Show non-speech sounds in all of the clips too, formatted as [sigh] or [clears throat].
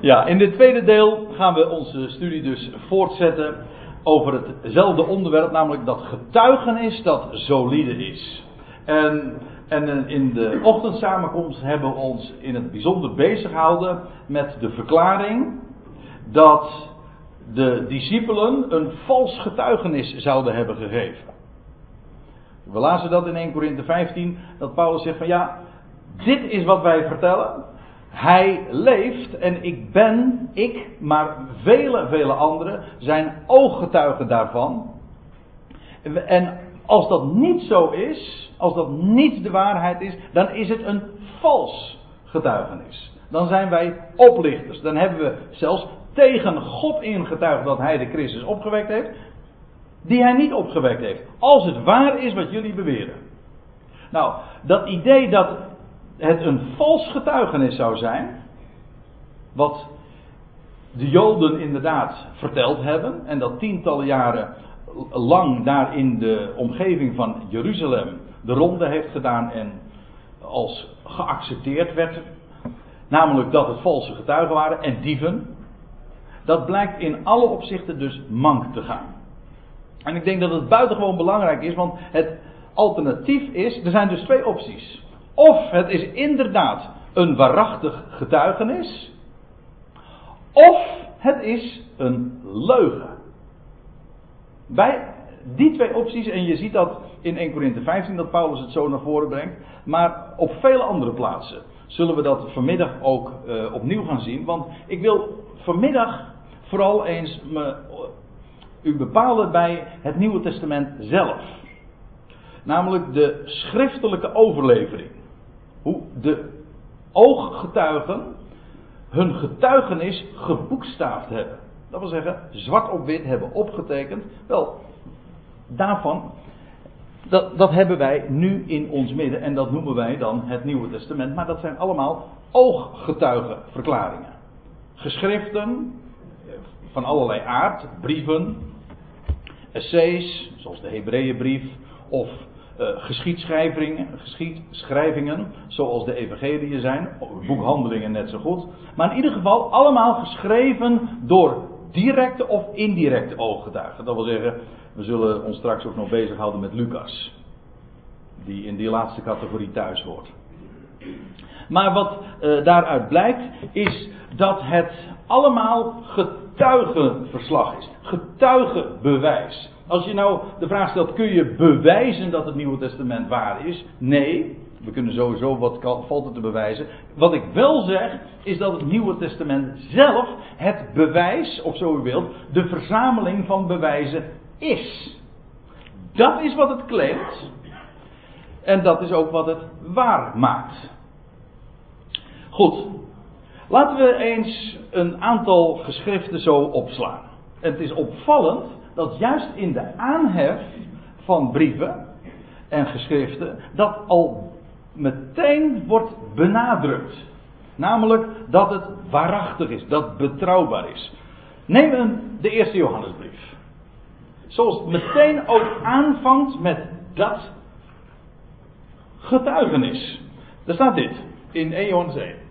Ja, in dit tweede deel gaan we onze studie dus voortzetten over hetzelfde onderwerp, namelijk dat getuigenis dat solide is. En, en in de ochtendsamenkomst hebben we ons in het bijzonder bezig gehouden met de verklaring dat de discipelen een vals getuigenis zouden hebben gegeven. We lazen dat in 1 Korinthe 15, dat Paulus zegt van ja, dit is wat wij vertellen. Hij leeft en ik ben, ik, maar vele, vele anderen zijn ooggetuigen daarvan. En als dat niet zo is, als dat niet de waarheid is, dan is het een vals getuigenis. Dan zijn wij oplichters. Dan hebben we zelfs tegen God ingetuigd dat hij de Christus opgewekt heeft, die hij niet opgewekt heeft. Als het waar is wat jullie beweren. Nou, dat idee dat het een vals getuigenis zou zijn, wat de Joden inderdaad verteld hebben, en dat tientallen jaren lang daar in de omgeving van Jeruzalem de ronde heeft gedaan en als geaccepteerd werd, namelijk dat het valse getuigen waren en dieven, dat blijkt in alle opzichten dus mank te gaan. En ik denk dat het buitengewoon belangrijk is, want het alternatief is, er zijn dus twee opties. Of het is inderdaad een waarachtig getuigenis, of het is een leugen. Bij die twee opties, en je ziet dat in 1 Corinthië 15 dat Paulus het zo naar voren brengt, maar op vele andere plaatsen zullen we dat vanmiddag ook uh, opnieuw gaan zien. Want ik wil vanmiddag vooral eens me, u bepalen bij het Nieuwe Testament zelf. Namelijk de schriftelijke overlevering. Hoe de ooggetuigen hun getuigenis geboekstaafd hebben. Dat wil zeggen, zwart op wit hebben opgetekend. Wel, daarvan, dat, dat hebben wij nu in ons midden en dat noemen wij dan het Nieuwe Testament. Maar dat zijn allemaal ooggetuigenverklaringen. Geschriften van allerlei aard, brieven, essays, zoals de Hebreeënbrief, of uh, geschiedschrijvingen, geschiedschrijvingen, zoals de evangeliën zijn, boekhandelingen net zo goed. Maar in ieder geval allemaal geschreven door directe of indirecte ooggetuigen. Dat wil zeggen, we zullen ons straks ook nog bezighouden met Lucas, die in die laatste categorie thuis hoort. Maar wat uh, daaruit blijkt, is dat het allemaal getuigenverslag is. Getuigenbewijs. Als je nou de vraag stelt, kun je bewijzen dat het Nieuwe Testament waar is? Nee. We kunnen sowieso wat valt er te bewijzen. Wat ik wel zeg, is dat het Nieuwe Testament zelf het bewijs, of zo u wilt, de verzameling van bewijzen is. Dat is wat het claimt. En dat is ook wat het waar maakt. Goed. Laten we eens een aantal geschriften zo opslaan. Het is opvallend dat juist in de aanhef van brieven en geschriften dat al meteen wordt benadrukt. Namelijk dat het waarachtig is, dat betrouwbaar is. Neem de eerste Johannesbrief. Zoals het meteen ook aanvangt met dat getuigenis. Daar staat dit in 1 Johannes 1.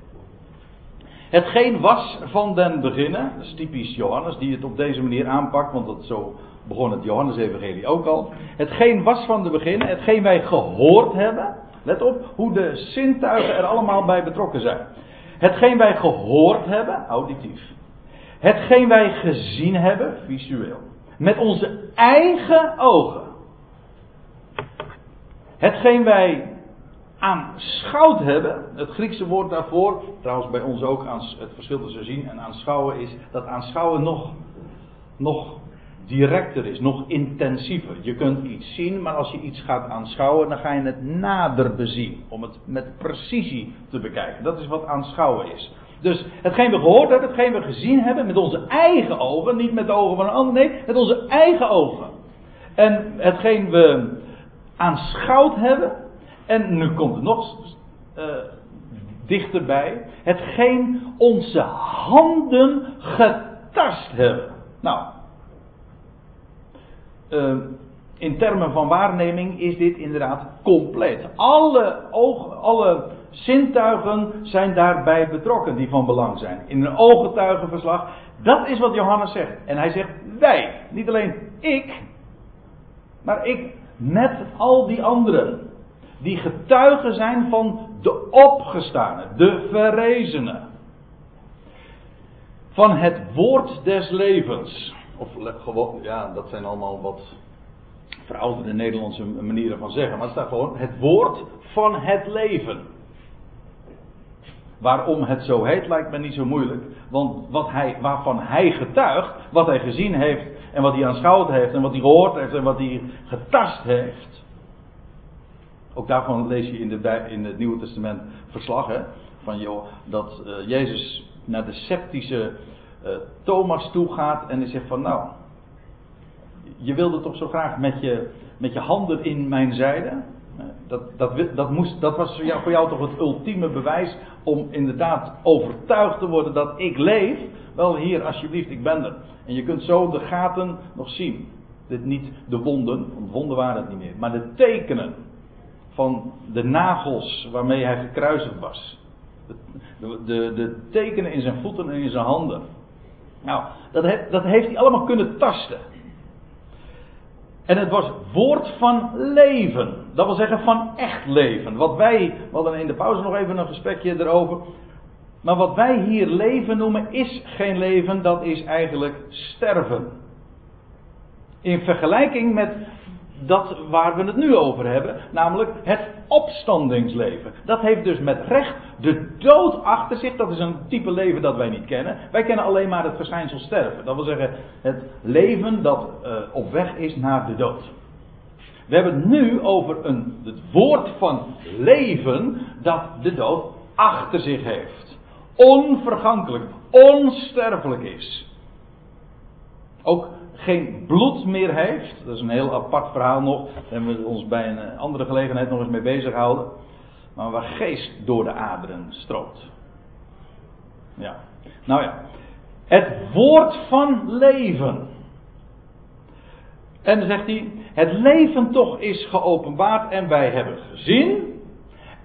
Hetgeen was van den beginnen, dat is typisch Johannes die het op deze manier aanpakt, want dat zo begon het Johannes-evangelie ook al. Hetgeen was van de beginnen, hetgeen wij gehoord hebben. Let op hoe de zintuigen er allemaal bij betrokken zijn. Hetgeen wij gehoord hebben, auditief. Hetgeen wij gezien hebben, visueel. Met onze eigen ogen. Hetgeen wij aanschouwd hebben, het Griekse woord daarvoor, trouwens bij ons ook, het verschil tussen zien en aanschouwen is dat aanschouwen nog, nog directer is, nog intensiever. Je kunt iets zien, maar als je iets gaat aanschouwen, dan ga je het nader bezien. Om het met precisie te bekijken. Dat is wat aanschouwen is. Dus hetgeen we gehoord hebben, hetgeen we gezien hebben met onze eigen ogen, niet met de ogen van een ander, nee, met onze eigen ogen. En hetgeen we aanschouwd hebben, en nu komt het nog uh, dichterbij, hetgeen onze handen getast hebben. Nou, uh, in termen van waarneming is dit inderdaad compleet. Alle, oog, alle zintuigen zijn daarbij betrokken die van belang zijn. In een ooggetuigenverslag. Dat is wat Johannes zegt. En hij zegt wij. Niet alleen ik. Maar ik met al die anderen. Die getuigen zijn van de opgestane. De verrezenen. Van het woord des levens. Of gewoon, ja, dat zijn allemaal wat verouderde Nederlandse manieren van zeggen. Maar het staat gewoon het woord van het leven. Waarom het zo heet lijkt me niet zo moeilijk. Want wat hij, waarvan hij getuigt, wat hij gezien heeft en wat hij aanschouwd heeft en wat hij gehoord heeft en wat hij getast heeft. Ook daarvan lees je in, de, in het Nieuwe Testament verslag hè, van joh, dat uh, Jezus naar de sceptische uh, Thomas toe gaat en hij zegt van nou, je wilde toch zo graag met je, met je handen in mijn zijde. Dat, dat, dat, moest, dat was voor jou, voor jou toch het ultieme bewijs om inderdaad overtuigd te worden dat ik leef. Wel hier, alsjeblieft, ik ben er. En je kunt zo de gaten nog zien. Dit niet de wonden, want wonden waren het niet meer. Maar de tekenen van de nagels waarmee hij gekruisigd was. De, de, de, tekenen in zijn voeten en in zijn handen. Nou, dat, dat heeft hij allemaal kunnen tasten. En het was woord van leven. Dat wil zeggen van echt leven. Wat wij, we hadden in de pauze nog even een gesprekje erover. Maar wat wij hier leven noemen is geen leven, dat is eigenlijk sterven. In vergelijking met dat waar we het nu over hebben, namelijk het opstandingsleven. Dat heeft dus met recht de dood achter zich. Dat is een type leven dat wij niet kennen. Wij kennen alleen maar het verschijnsel sterven. Dat wil zeggen het leven dat uh, op weg is naar de dood. We hebben het nu over een, het woord van leven dat de dood achter zich heeft. Onvergankelijk, onsterfelijk is. Ook geen bloed meer heeft. Dat is een heel apart verhaal nog. Daar hebben we ons bij een andere gelegenheid nog eens mee bezig gehouden. Maar waar geest door de aderen stroomt. Ja. Nou ja. Het woord van leven. En dan zegt hij: Het leven toch is geopenbaard en wij hebben gezien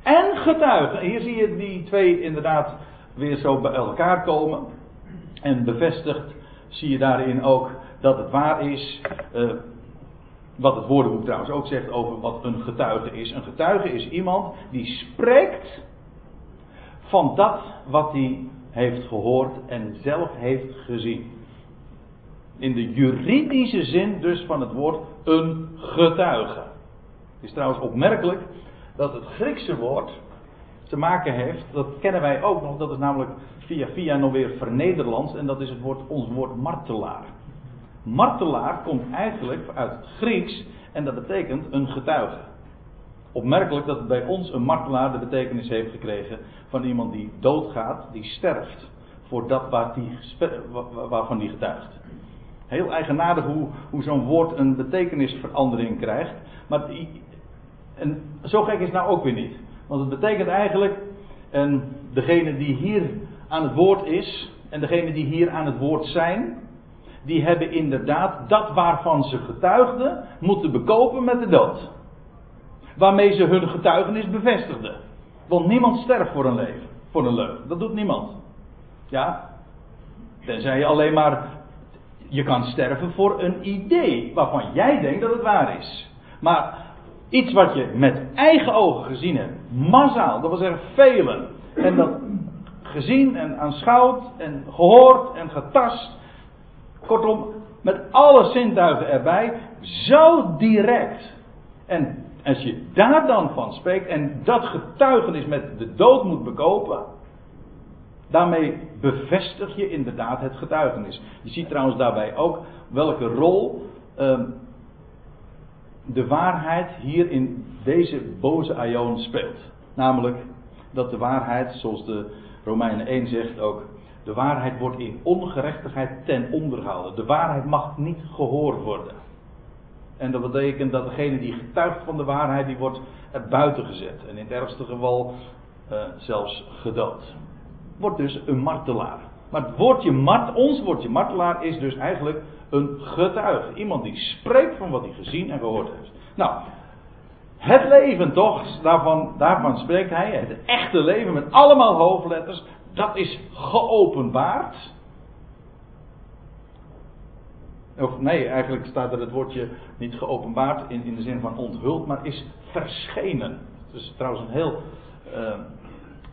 en getuigen. Hier zie je die twee inderdaad weer zo bij elkaar komen. En bevestigd zie je daarin ook dat het waar is. Uh, wat het woordenboek trouwens ook zegt over wat een getuige is. Een getuige is iemand die spreekt van dat wat hij heeft gehoord en zelf heeft gezien. In de juridische zin dus van het woord een getuige. Het is trouwens opmerkelijk dat het Griekse woord te maken heeft, dat kennen wij ook nog, dat is namelijk via via nog weer vernederlands en dat is het woord, ons woord martelaar. Martelaar komt eigenlijk uit het Grieks en dat betekent een getuige. Opmerkelijk dat bij ons een martelaar de betekenis heeft gekregen van iemand die doodgaat, die sterft voor dat waar die, waarvan die getuigt. Heel eigenaardig hoe, hoe zo'n woord een betekenisverandering krijgt. Maar en zo gek is het nou ook weer niet. Want het betekent eigenlijk, en degene die hier aan het woord is, en degene die hier aan het woord zijn, die hebben inderdaad dat waarvan ze getuigden, moeten bekopen met de dood. Waarmee ze hun getuigenis bevestigden. Want niemand sterft voor een leven, voor een leugen. Dat doet niemand. Ja, tenzij je alleen maar, je kan sterven voor een idee waarvan jij denkt dat het waar is. Maar iets wat je met eigen ogen gezien hebt, massaal, dat wil zeggen velen, en dat gezien en aanschouwd en gehoord en getast, Kortom, met alle zintuigen erbij, zo direct. En als je daar dan van spreekt en dat getuigenis met de dood moet bekopen, daarmee bevestig je inderdaad het getuigenis. Je ziet trouwens daarbij ook welke rol um, de waarheid hier in deze boze aion speelt. Namelijk dat de waarheid, zoals de Romeinen 1 zegt ook, de waarheid wordt in ongerechtigheid ten onder. De waarheid mag niet gehoord worden. En dat betekent dat degene die getuigt van de waarheid, die wordt er buiten gezet. En in het ergste geval uh, zelfs gedood. Wordt dus een martelaar. Maar het woordje mart, ons woordje martelaar is dus eigenlijk een getuige. Iemand die spreekt van wat hij gezien en gehoord heeft. Nou, Het leven toch, daarvan, daarvan spreekt hij, het echte leven met allemaal hoofdletters, dat is geopenbaard. Of nee, eigenlijk staat er het woordje niet geopenbaard in, in de zin van onthuld, maar is verschenen. Dat is trouwens een heel uh,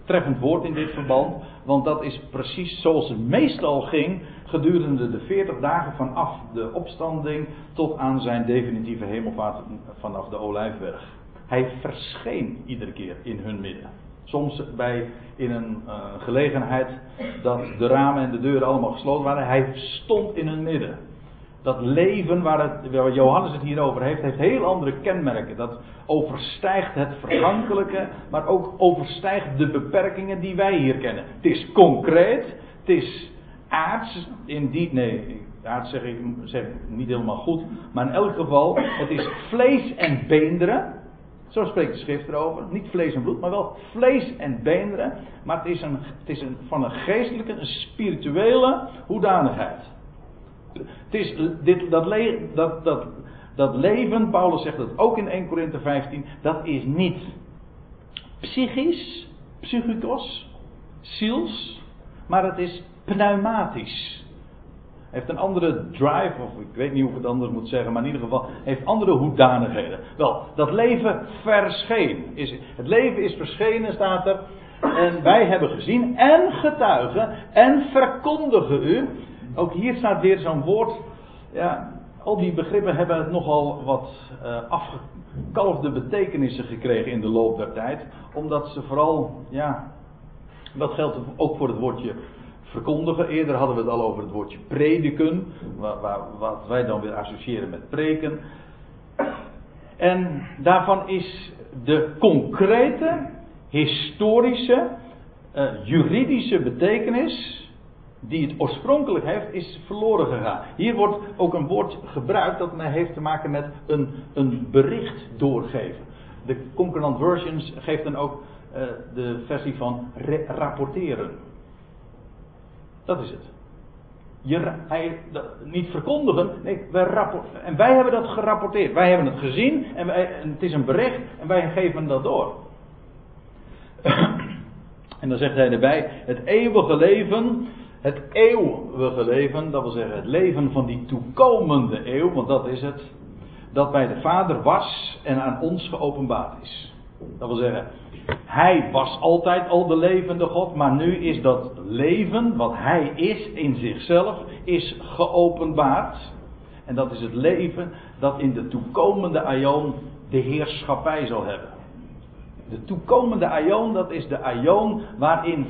treffend woord in dit verband, want dat is precies zoals het meestal ging gedurende de 40 dagen vanaf de opstanding tot aan zijn definitieve hemelvaart vanaf de Olijfberg. Hij verscheen iedere keer in hun midden. Soms bij, in een uh, gelegenheid dat de ramen en de deuren allemaal gesloten waren. Hij stond in hun midden. Dat leven waar, het, waar Johannes het hier over heeft, heeft heel andere kenmerken. Dat overstijgt het vergankelijke, maar ook overstijgt de beperkingen die wij hier kennen. Het is concreet, het is aards, in die, nee, aards zeg ik, zeg niet helemaal goed, maar in elk geval, het is vlees en beenderen. Zo spreekt de schrift erover. Niet vlees en bloed, maar wel vlees en beenderen. Maar het is, een, het is een, van een geestelijke, een spirituele hoedanigheid. Het is dit, dat, le, dat, dat, dat leven, Paulus zegt dat ook in 1 Korinthe 15, dat is niet psychisch, psychikos, ziels, maar het is pneumatisch. Heeft een andere drive, of ik weet niet hoe ik het anders moet zeggen, maar in ieder geval heeft andere hoedanigheden. Wel, dat leven verscheen. Is, het leven is verschenen, staat er. En wij hebben gezien en getuigen en verkondigen u ook hier staat weer zo'n woord. Ja, al die begrippen hebben nogal wat uh, afgekalfde betekenissen gekregen in de loop der tijd. Omdat ze vooral, ja, dat geldt ook voor het woordje verkondigen. Eerder hadden we het al over het woordje prediken, wat wij dan weer associëren met preken. En daarvan is de concrete, historische, uh, juridische betekenis die het oorspronkelijk heeft, is verloren gegaan. Hier wordt ook een woord gebruikt dat heeft te maken met een, een bericht doorgeven. De Concordant Versions geeft dan ook uh, de versie van rapporteren. Dat is het. Hij, niet verkondigen, nee, wij rapporteren. En wij hebben dat gerapporteerd. Wij hebben het gezien en, en het is een bericht en wij geven dat door. [clears throat] en dan zegt hij erbij: het eeuwige leven het eeuwige leven, dat wil zeggen het leven van die toekomende eeuw, want dat is het, dat bij de Vader was en aan ons geopenbaard is. Dat wil zeggen, Hij was altijd al de levende God, maar nu is dat leven, wat Hij is in zichzelf, is geopenbaard. En dat is het leven dat in de toekomende aion de heerschappij zal hebben. De toekomende aion, dat is de aion waarin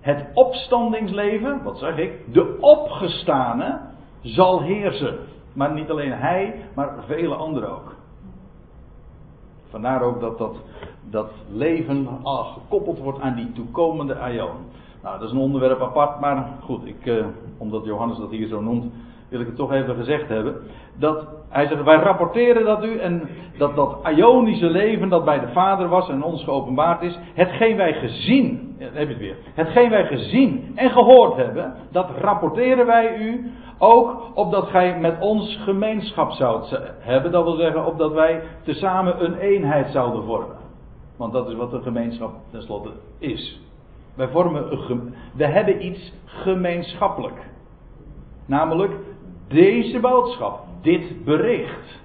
het opstandingsleven, wat zeg ik, de opgestane zal heersen. Maar niet alleen hij, maar vele anderen ook. Vandaar ook dat dat, dat leven al gekoppeld wordt aan die toekomende aion. Nou, dat is een onderwerp apart, maar goed, ik, eh, omdat Johannes dat hier zo noemt, wil ik het toch even gezegd hebben. Dat, hij zegt, wij rapporteren dat u en dat dat Ionische leven dat bij de Vader was en ons geopenbaard is, hetgeen wij gezien, heb je het weer, hetgeen wij gezien en gehoord hebben, dat rapporteren wij u ook opdat gij met ons gemeenschap zoudt hebben. Dat wil zeggen, opdat wij tezamen een eenheid zouden vormen. Want dat is wat een gemeenschap tenslotte is. Wij vormen een, we hebben iets gemeenschappelijk. Namelijk deze boodschap, dit bericht.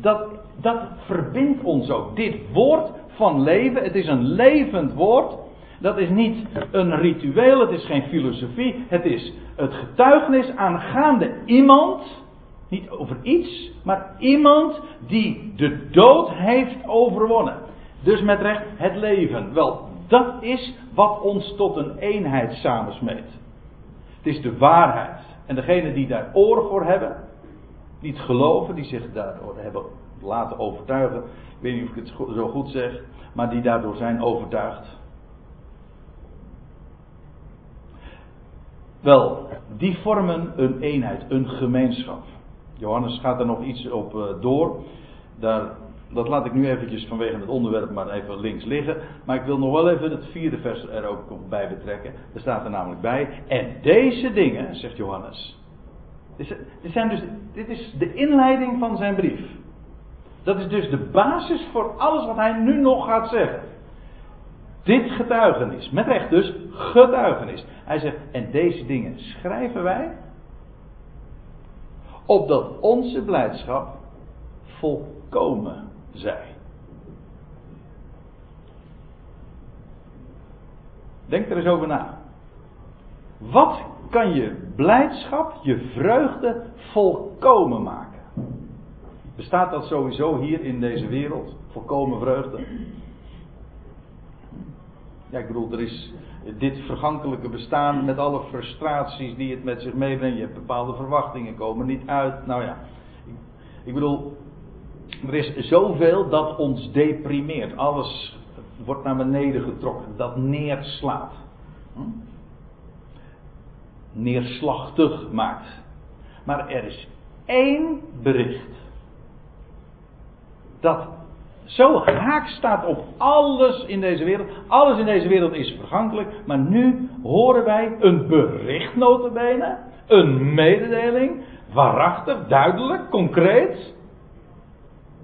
Dat, dat verbindt ons ook. Dit woord van leven, het is een levend woord. Dat is niet een ritueel, het is geen filosofie. Het is het getuigenis aangaande iemand, niet over iets, maar iemand die de dood heeft overwonnen. Dus met recht het leven. Wel, dat is wat ons tot een eenheid samensmeet. Het is de waarheid. En degenen die daar oren voor hebben, niet geloven, die zich daardoor hebben laten overtuigen. Ik weet niet of ik het zo goed zeg, maar die daardoor zijn overtuigd. Wel, die vormen een eenheid, een gemeenschap. Johannes gaat er nog iets op eh, door. Daar dat laat ik nu eventjes vanwege het onderwerp maar even links liggen. Maar ik wil nog wel even het vierde vers er ook bij betrekken. Er staat er namelijk bij. En deze dingen, zegt Johannes. Dit, zijn dus, dit is de inleiding van zijn brief. Dat is dus de basis voor alles wat hij nu nog gaat zeggen. Dit getuigenis, met recht dus, getuigenis. Hij zegt, en deze dingen schrijven wij, opdat onze blijdschap volkomen zij. Denk er eens over na. Wat kan je blijdschap, je vreugde volkomen maken? Bestaat dat sowieso hier in deze wereld? Volkomen vreugde? Ja, ik bedoel, er is dit vergankelijke bestaan met alle frustraties die het met zich meebrengt. Je hebt bepaalde verwachtingen, komen niet uit. Nou ja, ik bedoel, er is zoveel dat ons deprimeert. Alles wordt naar beneden getrokken, dat neerslaat. Hm? Neerslachtig maakt. Maar er is één bericht. Dat zo haak staat op alles in deze wereld. Alles in deze wereld is vergankelijk. Maar nu horen wij een bericht notabene. Een mededeling. Waarachtig, duidelijk, concreet.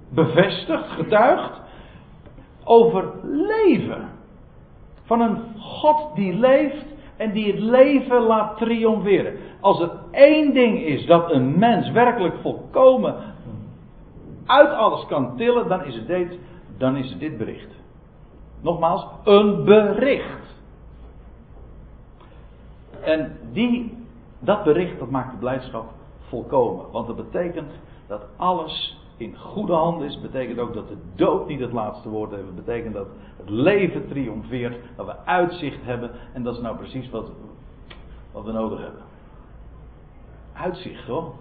Bevestigd, getuigd. Over leven. Van een God die leeft en die het leven laat triomferen. Als er één ding is dat een mens werkelijk volkomen uit alles kan tillen, dan is het dit, dan is het dit bericht. Nogmaals, een bericht. En die, dat bericht, dat maakt de blijdschap volkomen. Want dat betekent dat alles in goede handen is. betekent ook dat de dood niet het laatste woord heeft. Het betekent dat het leven triomfeert. Dat we uitzicht hebben. En dat is nou precies wat, wat we nodig hebben. Uitzicht hoor.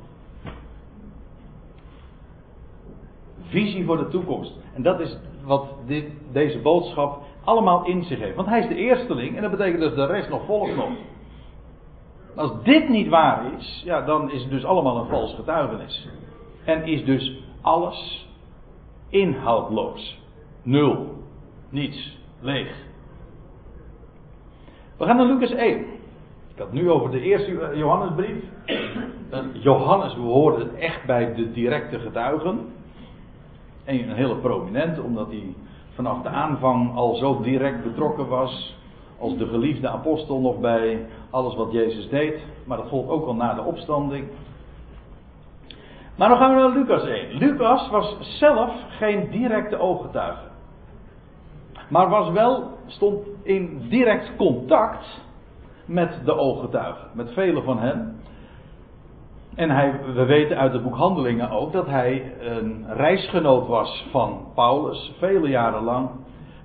Visie voor de toekomst. En dat is wat dit, deze boodschap allemaal in zich heeft. Want hij is de eersteling en dat betekent dat de rest nog volgt nog. Als dit niet waar is, ja, dan is het dus allemaal een vals getuigenis. En is dus alles inhoudloos. Nul. Niets. Leeg. We gaan naar Lucas 1. Ik had nu over de eerste Johannesbrief. Johannes behoorde echt bij de directe getuigen een hele prominente, omdat hij vanaf de aanvang al zo direct betrokken was. Als de geliefde apostel nog bij alles wat Jezus deed. Maar dat volgt ook al na de opstanding. Maar dan gaan we naar Lucas 1. Lucas was zelf geen directe ooggetuige. Maar was wel, stond in direct contact met de ooggetuigen. Met vele van hen. En hij, we weten uit het boek Handelingen ook dat hij een reisgenoot was van Paulus, vele jaren lang.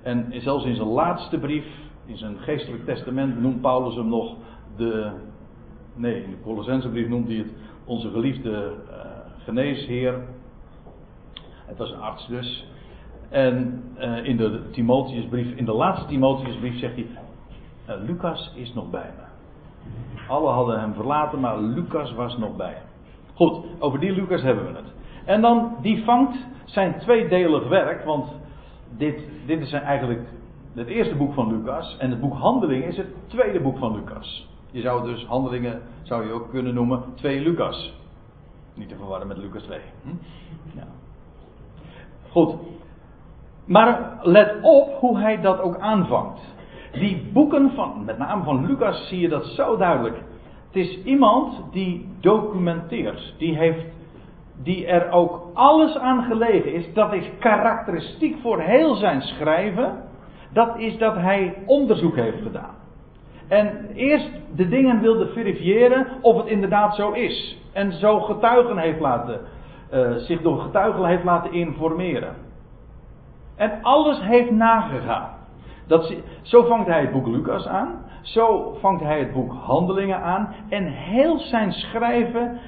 En zelfs in zijn laatste brief, in zijn geestelijk testament, noemt Paulus hem nog de. Nee, in de Colossensebrief noemt hij het onze geliefde uh, geneesheer. Het was een arts dus. En uh, in de Timotheusbrief, in de laatste Timotheusbrief zegt hij: uh, Lucas is nog bij me. Alle hadden hem verlaten, maar Lucas was nog bij hem. Goed, over die Lucas hebben we het. En dan, die vangt zijn tweedelig werk, want dit, dit is eigenlijk het eerste boek van Lucas. En het boek Handelingen is het tweede boek van Lucas. Je zou dus Handelingen, zou je ook kunnen noemen, twee Lucas. Niet te verwarren met Lucas 2. Hm? Goed. Maar let op hoe hij dat ook aanvangt. Die boeken van, met name van Lucas, zie je dat zo duidelijk. Het is iemand die documenteert, die, heeft, die er ook alles aan gelegen is. Dat is karakteristiek voor heel zijn schrijven. Dat is dat hij onderzoek heeft gedaan. En eerst de dingen wilde verifiëren of het inderdaad zo is. En zo getuigen heeft laten, uh, zich door getuigen heeft laten informeren. En alles heeft nagegaan. Dat, zo vangt hij het boek Lucas aan. Zo vangt hij het boek Handelingen aan. En heel zijn schrijven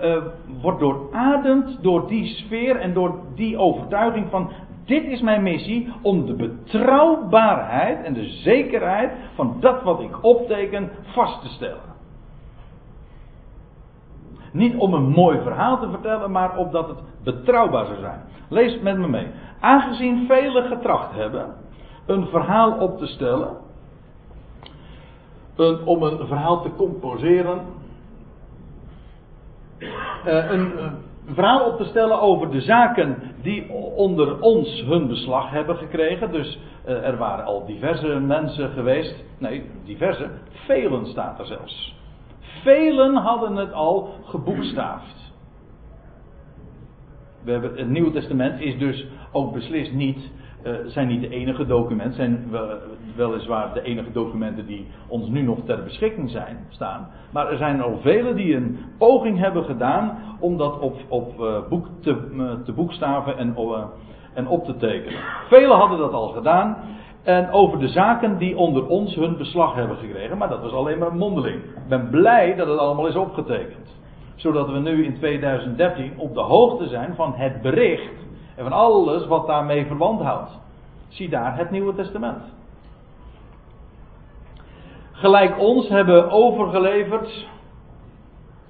uh, wordt doorademd door die sfeer en door die overtuiging van dit is mijn missie om de betrouwbaarheid en de zekerheid van dat wat ik opteken vast te stellen. Niet om een mooi verhaal te vertellen, maar opdat het betrouwbaar zou zijn. Lees met me mee. Aangezien velen getracht hebben een verhaal op te stellen. Om een verhaal te composeren. Uh, een, een verhaal op te stellen over de zaken die onder ons hun beslag hebben gekregen. Dus uh, er waren al diverse mensen geweest. Nee, diverse. Velen staat er zelfs. Velen hadden het al geboekstaafd. We hebben, het Nieuwe Testament is dus ook beslist niet uh, zijn niet de enige documenten, zijn weliswaar de enige documenten die ons nu nog ter beschikking zijn, staan. Maar er zijn al velen die een poging hebben gedaan om dat op, op uh, boek te, uh, te boekstaven en, en op te tekenen. Velen hadden dat al gedaan. En over de zaken die onder ons hun beslag hebben gekregen. Maar dat was alleen maar mondeling. Ik ben blij dat het allemaal is opgetekend. Zodat we nu in 2013 op de hoogte zijn van het bericht en van alles wat daarmee verwant houdt. Zie daar het Nieuwe Testament. Gelijk ons hebben overgeleverd,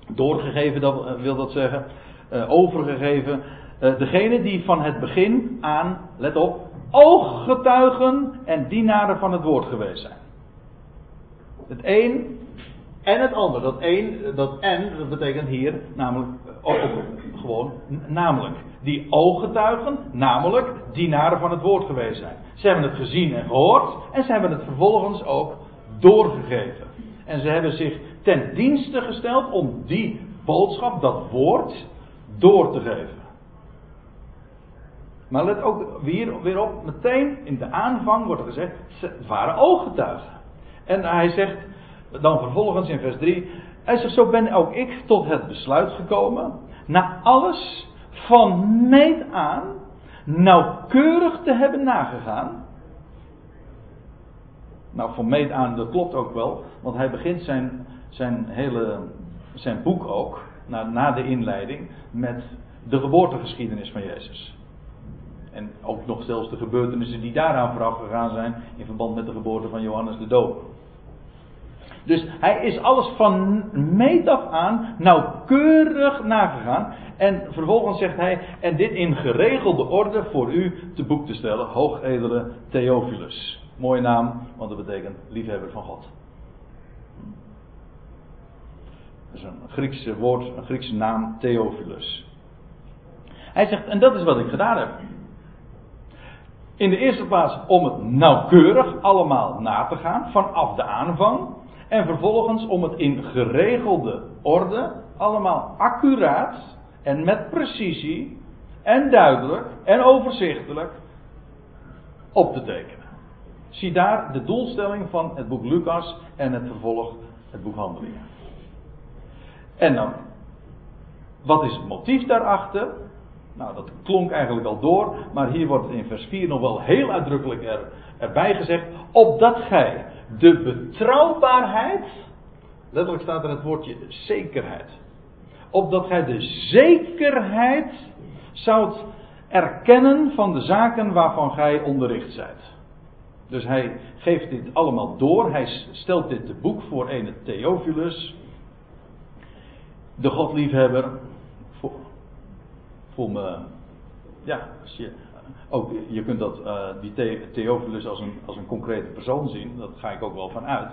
doorgegeven dat, eh, wil dat zeggen, uh, overgegeven, uh, degene die van het begin aan, let op, ooggetuigen en dienaren van het woord geweest zijn. Het een en het ander. Dat een, dat en, dat betekent hier namelijk gewoon namelijk. Die ooggetuigen, namelijk dienaren van het woord geweest zijn. Ze hebben het gezien en gehoord en ze hebben het vervolgens ook doorgegeven. En ze hebben zich ten dienste gesteld om die boodschap, dat woord, door te geven. Maar let ook weer, weer op, meteen in de aanvang wordt er gezegd, ze waren ooggetuigen. En hij zegt, dan vervolgens in vers 3. Hij zegt, zo ben ook ik tot het besluit gekomen. Na alles van meet aan nauwkeurig te hebben nagegaan. Nou, van meet aan, dat klopt ook wel. Want hij begint zijn, zijn hele zijn boek ook, na, na de inleiding, met de geboortegeschiedenis van Jezus. En ook nog zelfs de gebeurtenissen die daaraan vooraf gegaan zijn in verband met de geboorte van Johannes de Doper. Dus hij is alles van meet af aan nauwkeurig nagegaan. En vervolgens zegt hij, en dit in geregelde orde voor u te boek te stellen, hoogedele Theophilus. Mooie naam, want dat betekent liefhebber van God. Dat is een Griekse woord, een Griekse naam, Theophilus. Hij zegt, en dat is wat ik gedaan heb. In de eerste plaats om het nauwkeurig allemaal na te gaan, vanaf de aanvang. En vervolgens om het in geregelde orde, allemaal accuraat en met precisie en duidelijk en overzichtelijk op te tekenen. Zie daar de doelstelling van het boek Lucas en het vervolg, het boek Handelingen. En dan, wat is het motief daarachter? Nou, dat klonk eigenlijk al door, maar hier wordt in vers 4 nog wel heel uitdrukkelijk er, erbij gezegd: opdat gij de betrouwbaarheid, letterlijk staat er het woordje zekerheid, opdat gij de zekerheid zoudt erkennen van de zaken waarvan gij onderricht zijt. Dus hij geeft dit allemaal door, hij stelt dit te boek voor een Theophilus, de godliefhebber, voor, voor me, ja, je ook, je kunt dat, uh, die Theophilus als een, als een concrete persoon zien, dat ga ik ook wel van uit.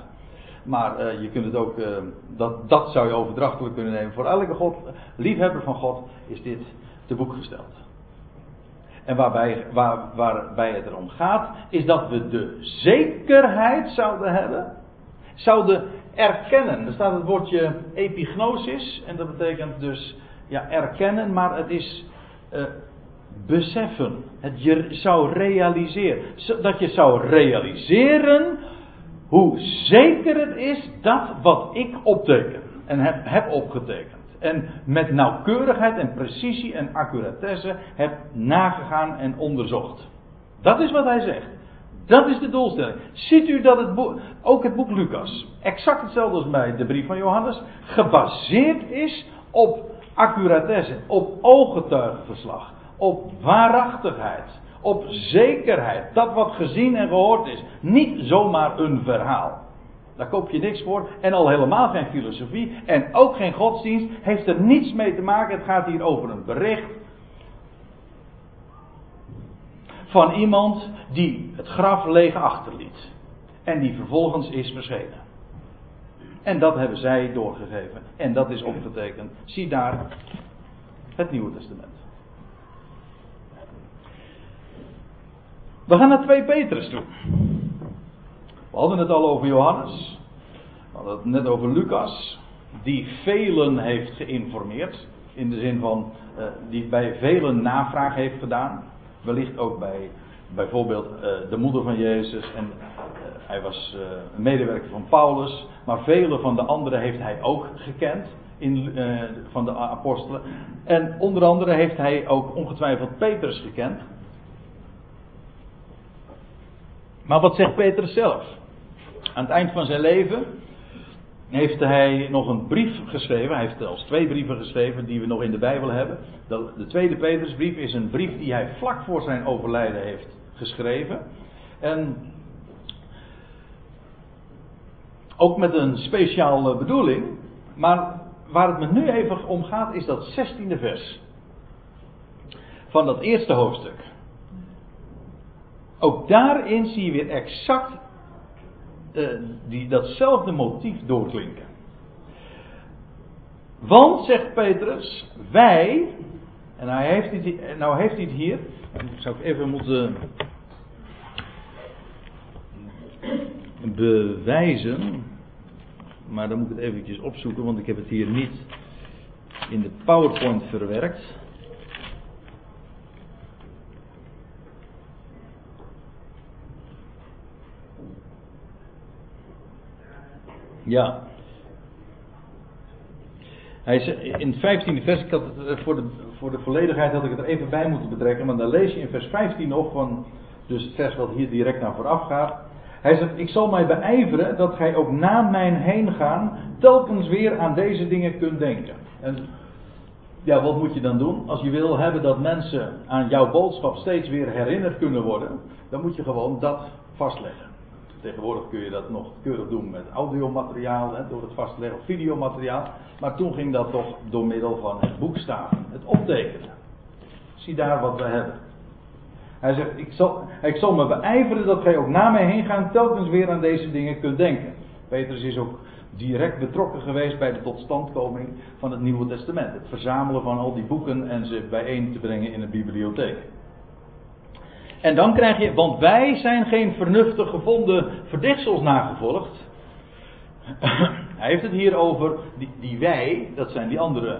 Maar uh, je kunt het ook, uh, dat, dat zou je overdrachtelijk kunnen nemen. Voor elke God, liefhebber van God is dit te boek gesteld. En waarbij, waar, waarbij het erom gaat, is dat we de zekerheid zouden hebben, zouden erkennen. Er staat het woordje epignosis, en dat betekent dus ja, erkennen, maar het is beseffen. Het je zou realiseren. Dat je zou realiseren hoe zeker het is dat wat ik opteken. En heb, heb opgetekend. En met nauwkeurigheid en precisie en accuratesse heb nagegaan en onderzocht. Dat is wat hij zegt. Dat is de doelstelling. Ziet u dat het ook het boek Lucas, exact hetzelfde als bij de brief van Johannes, gebaseerd is op accuratesse, op ooggetuigenverslag op waarachtigheid, op zekerheid. Dat wat gezien en gehoord is. Niet zomaar een verhaal. Daar koop je niks voor. En al helemaal geen filosofie. En ook geen godsdienst. Heeft er niets mee te maken. Het gaat hier over een bericht. Van iemand die het graf leeg achterliet. En die vervolgens is verschenen. En dat hebben zij doorgegeven. En dat is opgetekend. Zie daar Het Nieuwe Testament. We gaan naar 2 Petrus toe. We hadden het al over Johannes. We hadden het net over Lucas. Die velen heeft geïnformeerd. In de zin van, uh, die bij velen navraag heeft gedaan. Wellicht ook bij bijvoorbeeld uh, de moeder van Jezus. En uh, hij was een medewerker van Paulus. Maar vele van de anderen heeft hij ook gekend. In, van de apostelen. En onder andere heeft hij ook ongetwijfeld Petrus gekend. Maar wat zegt Petrus zelf? Aan het eind van zijn leven heeft hij nog een brief geschreven. Hij heeft zelfs twee brieven geschreven die we nog in de Bijbel hebben. De, de tweede Petrusbrief is een brief die hij vlak voor zijn overlijden heeft geschreven. En ook met een speciale bedoeling. Maar waar het me nu even om gaat is dat 16e vers. Van dat eerste hoofdstuk. Ook daarin zie je weer exact uh, die, datzelfde motief doorklinken. Want, zegt Petrus, wij, en hij heeft dit, nou heeft hij het hier, zou ik even moeten bewijzen, maar dan moet ik het eventjes opzoeken, want ik heb het hier niet in de PowerPoint verwerkt. Ja. Hij is in het 15e vers, ik had eh, voor, de, voor de volledigheid had ik het er even bij moeten betrekken, maar dan lees je in vers 15 nog van, dus het vers wat hier direct naar vooraf gaat. Hij zegt, ik zal mij beijveren dat gij ook na mijn heen gaan telkens weer aan deze dingen kunt denken. En ja, wat moet je dan doen? Als je wil hebben dat mensen aan jouw boodschap steeds weer herinnerd kunnen worden, dan moet je gewoon dat vastleggen. Tegenwoordig kun je dat nog keurig doen met audiomateriaal, hè, door het vastleggen of videomateriaal. Maar toen ging dat toch door middel van het boekstaven, het optekenen. Zie daar wat we hebben. Hij zegt, ik zal, ik zal me beijveren dat gij ook na mij heen gaan telkens weer aan deze dingen kunt denken. Petrus is ook direct betrokken geweest bij de totstandkoming van het Nieuwe Testament. Het verzamelen van al die boeken en ze bijeen te brengen in een bibliotheek. En dan krijg je, want wij zijn geen vernuftig gevonden verdichtsels nagevolgd. [clears throat] Hij heeft het hier over, die, die wij, dat zijn die andere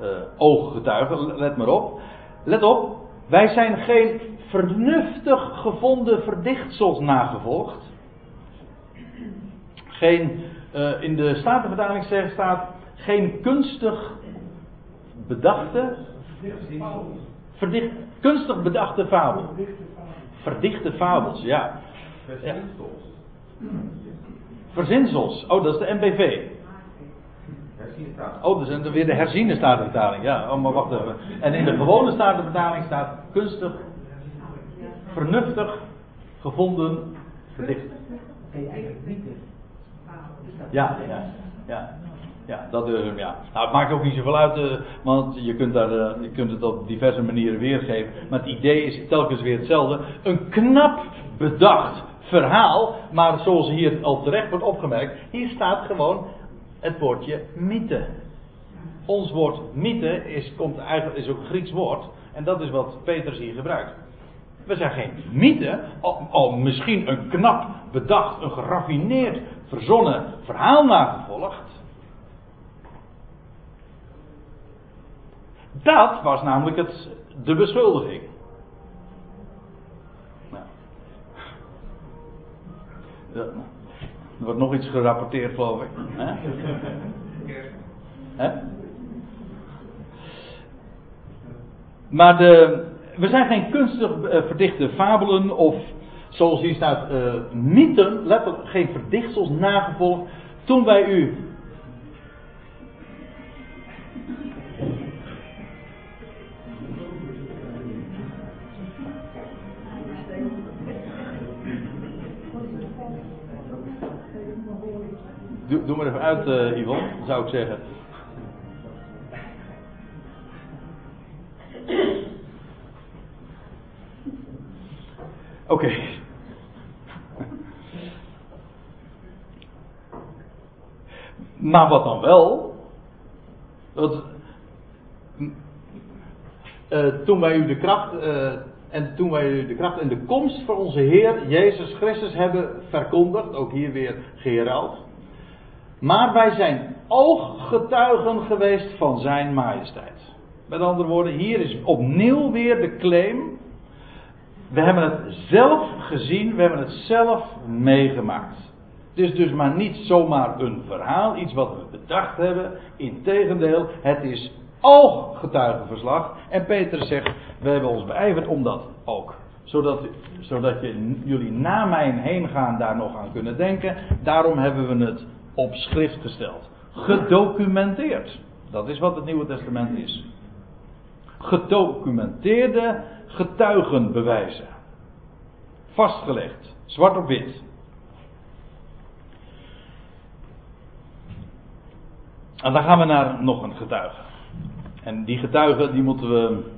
uh, ooggetuigen, let maar op. Let op, wij zijn geen vernuftig gevonden verdichtsels nagevolgd. Geen, uh, in de Statenvertaling staat geen kunstig bedachte, verdicht, kunstig bedachte fabel. Verdichte fabels, ja. Verzinsels. Verzinsels. Oh, dat is de MBV. Oh, dat is weer de herziene statenvertaling. Ja, oh, maar wacht even. En in de gewone statenvertaling staat kunstig, vernuftig, gevonden, verdicht. Ja, ja, ja. Ja, dat hem, ja. Nou, het maakt ook niet zoveel uit, uh, want je kunt, daar, uh, je kunt het op diverse manieren weergeven. Maar het idee is telkens weer hetzelfde. Een knap bedacht verhaal, maar zoals hier al terecht wordt opgemerkt, hier staat gewoon het woordje mythe. Ons woord mythe is, komt eigenlijk, is ook een Grieks woord, en dat is wat Petrus hier gebruikt. We zijn geen mythe, al, al misschien een knap bedacht, een geraffineerd, verzonnen verhaal nagevolgd. Dat was namelijk het, de beschuldiging. Nou. Er wordt nog iets gerapporteerd, geloof ik. Maar de, we zijn geen kunstig uh, verdichte fabelen of, zoals hier staat, uh, mythen, letterlijk geen verdichtsels nagevolgd. Toen wij u Doe, doe maar even uit, uh, Yvonne, zou ik zeggen. Oké. Maar wat dan wel? Dat, uh, toen wij u de kracht, uh, en toen wij u de kracht en de komst van onze Heer Jezus Christus hebben verkondigd, ook hier weer geherald. Maar wij zijn ooggetuigen geweest van zijn majesteit. Met andere woorden, hier is opnieuw weer de claim. We hebben het zelf gezien, we hebben het zelf meegemaakt. Het is dus maar niet zomaar een verhaal, iets wat we bedacht hebben. Integendeel, het is ooggetuigenverslag. En Peter zegt, we hebben ons beijverd om dat ook. Zodat, zodat jullie na mijn heen gaan daar nog aan kunnen denken. Daarom hebben we het op schrift gesteld. Gedocumenteerd. Dat is wat het Nieuwe Testament is. Gedocumenteerde getuigenbewijzen. Vastgelegd. Zwart op wit. En dan gaan we naar nog een getuige. En die getuige die moeten we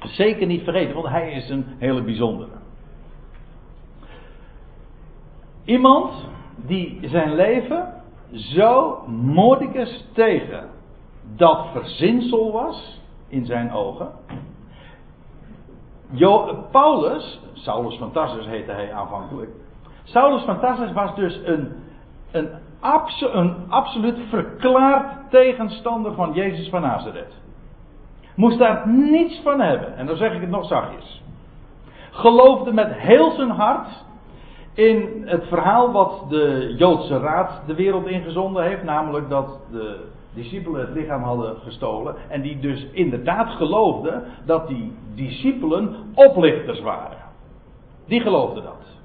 zeker niet vergeten, want hij is een hele bijzondere. Iemand die zijn leven zo Mordicus tegen dat verzinsel was in zijn ogen. Paulus, Saulus van Tarsus heette hij aanvankelijk. Saulus van Tarsus was dus een, een, een absoluut verklaard tegenstander van Jezus van Nazareth. Moest daar niets van hebben, en dan zeg ik het nog zachtjes. Geloofde met heel zijn hart in het verhaal wat de Joodse Raad de wereld ingezonden heeft, namelijk dat de discipelen het lichaam hadden gestolen en die dus inderdaad geloofden dat die discipelen oplichters waren. Die geloofden dat.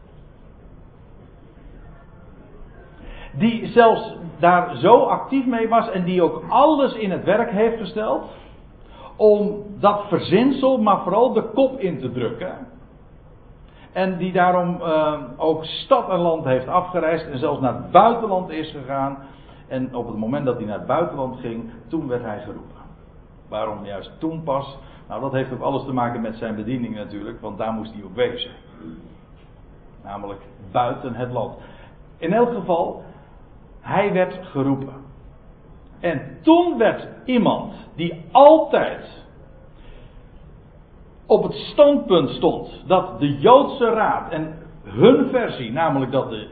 Die zelfs daar zo actief mee was en die ook alles in het werk heeft gesteld om dat verzinsel, maar vooral de kop in te drukken. En die daarom uh, ook stad en land heeft afgereisd en zelfs naar het buitenland is gegaan. En op het moment dat hij naar het buitenland ging, toen werd hij geroepen. Waarom juist toen pas? Nou, dat heeft ook alles te maken met zijn bediening natuurlijk, want daar moest hij op wezen. Namelijk buiten het land. In elk geval, hij werd geroepen. En toen werd iemand die altijd op het standpunt stond dat de Joodse raad en hun versie, namelijk dat de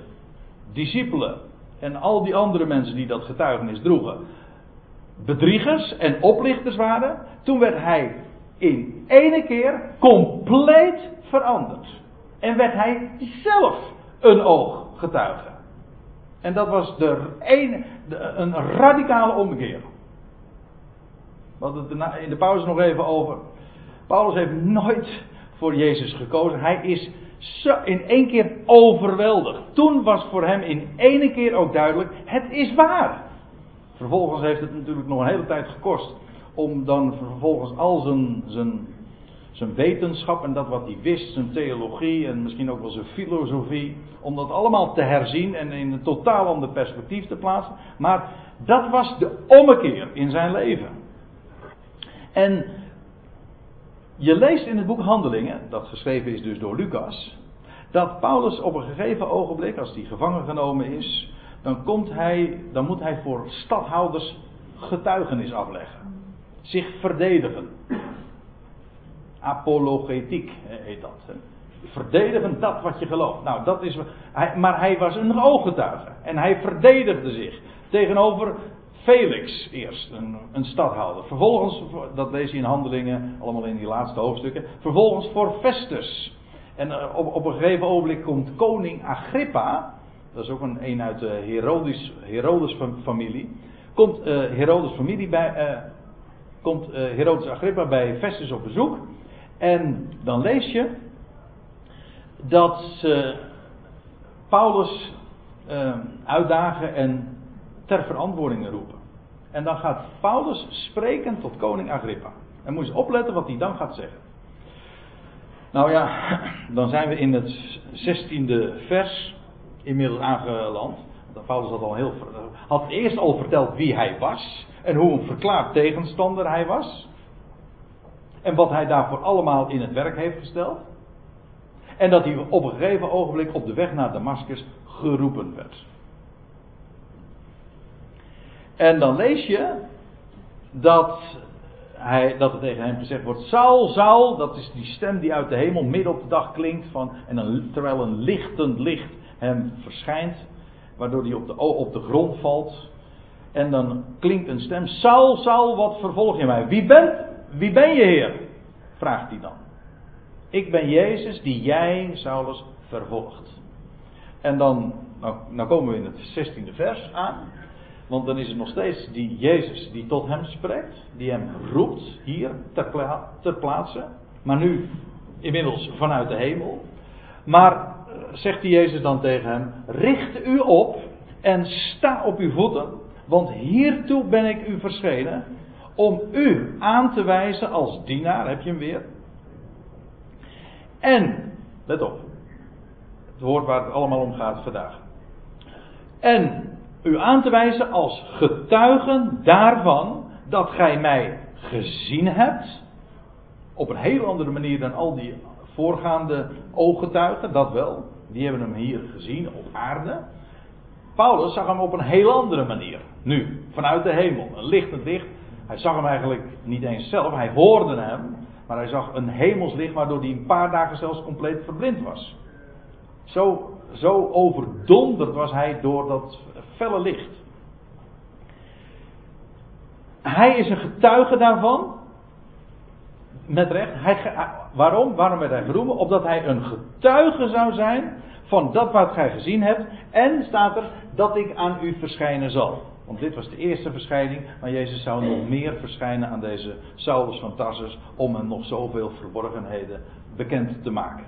discipelen en al die andere mensen die dat getuigenis droegen, bedriegers en oplichters waren, toen werd hij in ene keer compleet veranderd. En werd hij zelf een ooggetuige. En dat was de de, een radicale omkeer. We hadden het in de pauze nog even over. Paulus heeft nooit voor Jezus gekozen. Hij is in één keer overweldigd. Toen was voor hem in één keer ook duidelijk: het is waar. Vervolgens heeft het natuurlijk nog een hele tijd gekost om dan vervolgens al zijn, zijn, zijn wetenschap en dat wat hij wist, zijn theologie en misschien ook wel zijn filosofie, om dat allemaal te herzien en in een totaal ander perspectief te plaatsen. Maar dat was de ommekeer in zijn leven. En je leest in het boek Handelingen, dat geschreven is dus door Lucas, dat Paulus op een gegeven ogenblik, als hij gevangen genomen is, dan, komt hij, dan moet hij voor stadhouders getuigenis afleggen. Zich verdedigen. Apologetiek heet dat. Verdedigen dat wat je gelooft. Nou, dat is. maar hij was een ooggetuige. En hij verdedigde zich tegenover Felix eerst, een, een stadhouder. Vervolgens, dat lees je in handelingen, allemaal in die laatste hoofdstukken. Vervolgens voor Festus. En eh, op, op een gegeven ogenblik komt koning Agrippa, dat is ook een, een uit de Herodes, Herodes familie. Komt uh, Herodes familie bij, komt Herodes Agrippa bij Festus op bezoek. En dan lees je dat ze Paulus uitdagen en ter verantwoording roepen. En dan gaat Paulus spreken tot koning Agrippa. En moet je opletten wat hij dan gaat zeggen. Nou ja, [clears throat] dan zijn we in het 16e vers inmiddels aangeland. Paulus had, al heel, had eerst al verteld wie hij was. En hoe een verklaard tegenstander hij was. En wat hij daarvoor allemaal in het werk heeft gesteld. En dat hij op een gegeven ogenblik op de weg naar Damascus geroepen werd. En dan lees je dat hij, dat er tegen hem gezegd wordt: Saul, Saul, dat is die stem die uit de hemel midden op de dag klinkt. Van, en terwijl een lichtend licht hem verschijnt, waardoor hij op de, op de grond valt. En dan klinkt een stem: Saul, Saul, wat vervolg je mij? Wie, bent, wie ben je, Heer? vraagt hij dan. Ik ben Jezus die jij, Saulus, vervolgt. En dan, nou, nou komen we in het 16e vers aan. Want dan is het nog steeds die Jezus die tot hem spreekt, die hem roept hier ter, pla ter plaatse, maar nu inmiddels vanuit de hemel. Maar eh, zegt die Jezus dan tegen hem: Richt u op en sta op uw voeten, want hiertoe ben ik u verschenen, om u aan te wijzen als dienaar, heb je hem weer. En, let op, het woord waar het allemaal om gaat vandaag. En u aan te wijzen als getuigen daarvan dat gij mij gezien hebt. Op een heel andere manier dan al die voorgaande ooggetuigen, dat wel. Die hebben hem hier gezien op aarde. Paulus zag hem op een heel andere manier. Nu, vanuit de hemel. Een lichtend licht. Hij zag hem eigenlijk niet eens zelf, hij hoorde hem. Maar hij zag een hemelslicht waardoor hij een paar dagen zelfs compleet verblind was. Zo, zo overdonderd was hij door dat felle licht. Hij is een getuige daarvan. Met recht. Hij, waarom? Waarom werd hij geroepen? Opdat hij een getuige zou zijn van dat wat gij gezien hebt. En staat er dat ik aan u verschijnen zal. Want dit was de eerste verschijning, maar Jezus zou nog meer verschijnen aan deze Saulus van Tarsus om hem nog zoveel verborgenheden bekend te maken.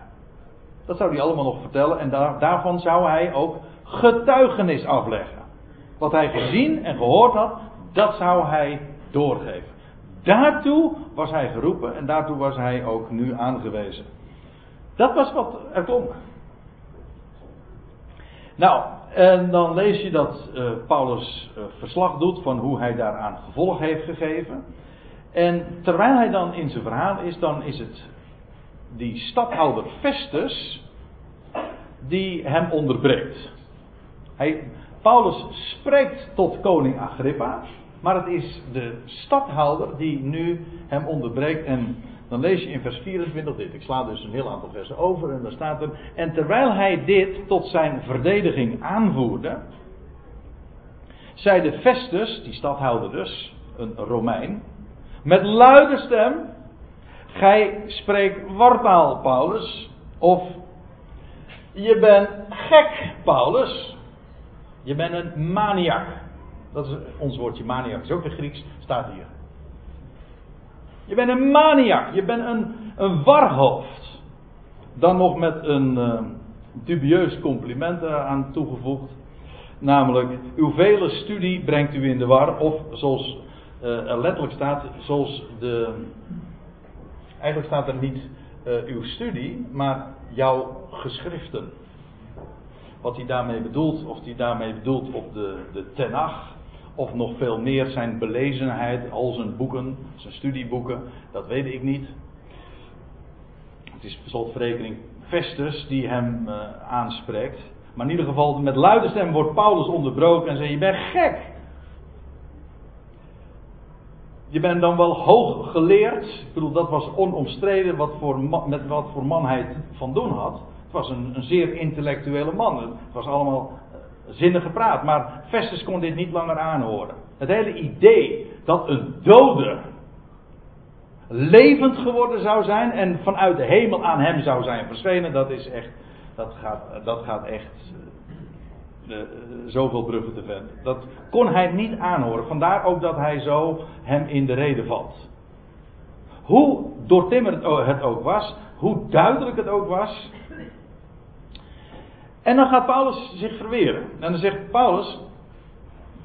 Dat zou hij allemaal nog vertellen en daar, daarvan zou hij ook getuigenis afleggen. Wat hij gezien en gehoord had, dat zou hij doorgeven. Daartoe was hij geroepen en daartoe was hij ook nu aangewezen. Dat was wat er klonk. Nou, en dan lees je dat uh, Paulus uh, verslag doet van hoe hij daaraan gevolg heeft gegeven. En terwijl hij dan in zijn verhaal is, dan is het die stadhouder Festus die hem onderbreekt. Hij, Paulus spreekt tot koning Agrippa, maar het is de stadhouder die nu hem onderbreekt. En dan lees je in vers 24 dit. Ik sla dus een heel aantal versen over en daar staat er. En terwijl hij dit tot zijn verdediging aanvoerde, zeide Festus, die stadhouder dus, een Romein, met luide stem: Gij spreekt wartaal, Paulus, of je bent gek, Paulus. Je bent een maniak. Dat is ons woordje maniak, is ook weer Grieks, staat hier. Je bent een maniak, je bent een, een warhoofd. Dan nog met een uh, dubieus compliment eraan toegevoegd. Namelijk, uw vele studie brengt u in de war. Of zoals uh, er letterlijk staat, zoals de. Eigenlijk staat er niet uh, uw studie, maar jouw geschriften. Wat hij daarmee bedoelt, of hij daarmee bedoelt op de, de Tenach, of nog veel meer zijn belezenheid, al zijn boeken, zijn studieboeken, dat weet ik niet. Het is slotverrekening Festus die hem uh, aanspreekt. Maar in ieder geval, met luide stem wordt Paulus onderbroken en zegt: Je bent gek. Je bent dan wel hoog geleerd. Ik bedoel, dat was onomstreden wat voor, met wat voor man hij van doen had was een, een zeer intellectuele man. Het was allemaal uh, zinnige praat. Maar Festus kon dit niet langer aanhoren. Het hele idee dat een dode levend geworden zou zijn en vanuit de hemel aan hem zou zijn verschenen, dat is echt, dat gaat, dat gaat echt uh, zoveel bruggen te ver. Dat kon hij niet aanhoren. Vandaar ook dat hij zo hem in de reden valt. Hoe doortimmerd het ook was, hoe duidelijk het ook was, en dan gaat Paulus zich verweren. En dan zegt Paulus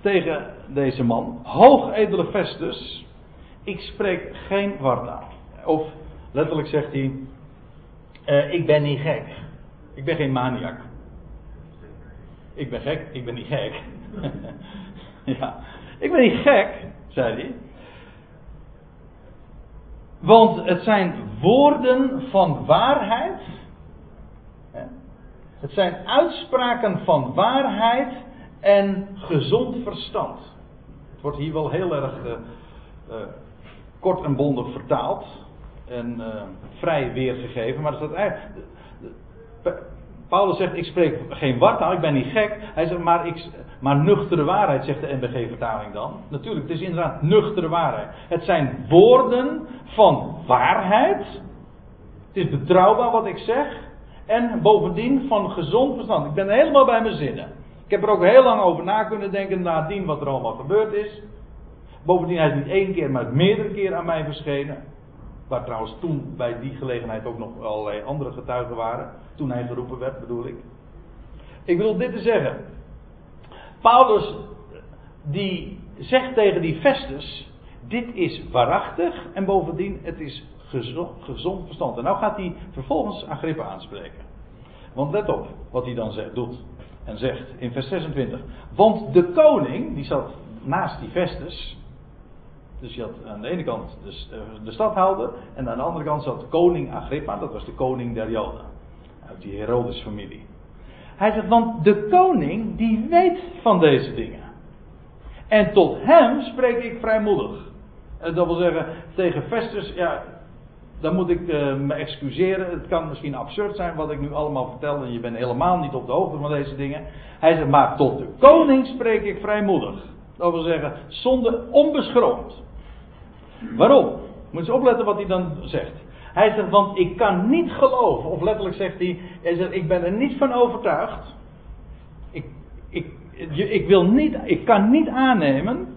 tegen deze man: Hoogedele Festus, ik spreek geen wartaal. Of letterlijk zegt hij: uh, Ik ben niet gek. Ik ben geen maniak. Ik ben gek, ik ben niet gek. [laughs] ja, ik ben niet gek, zei hij. Want het zijn woorden van waarheid het zijn uitspraken van waarheid en gezond verstand. Het wordt hier wel heel erg uh, uh, kort en bondig vertaald en uh, vrij weergegeven, maar staat eigenlijk. Paulus zegt: Ik spreek geen wartaal, ik ben niet gek. Hij zegt: Maar, ik, maar nuchtere waarheid, zegt de NBG-vertaling dan. Natuurlijk, het is inderdaad nuchtere waarheid. Het zijn woorden van waarheid. Het is betrouwbaar wat ik zeg. En bovendien van gezond verstand. Ik ben helemaal bij mijn zinnen. Ik heb er ook heel lang over na kunnen denken nadien wat er allemaal gebeurd is. Bovendien, hij is niet één keer, maar meerdere keer aan mij verschenen. Waar trouwens toen bij die gelegenheid ook nog allerlei andere getuigen waren. Toen hij geroepen werd, bedoel ik. Ik wil dit te zeggen. Paulus, die zegt tegen die Festus: Dit is waarachtig en bovendien, het is gezond, verstand. En nou gaat hij vervolgens Agrippa aanspreken. Want let op wat hij dan zegt, doet en zegt in vers 26. Want de koning, die zat naast die Festus. Dus je had aan de ene kant de, eh, de stadhouder en aan de andere kant zat koning Agrippa, dat was de koning der Joden. Uit die Herodes familie. Hij zegt, want de koning die weet van deze dingen. En tot hem spreek ik vrijmoedig. Dat wil zeggen, tegen Festus, ja, dan moet ik uh, me excuseren. Het kan misschien absurd zijn wat ik nu allemaal vertel. En je bent helemaal niet op de hoogte van deze dingen. Hij zegt, maar tot de koning spreek ik vrijmoedig. Dat wil zeggen, zonder onbeschroomd. Waarom? Moet je opletten wat hij dan zegt. Hij zegt, want ik kan niet geloven, of letterlijk zegt hij, ik ben er niet van overtuigd. Ik, ik, ik, wil niet, ik kan niet aannemen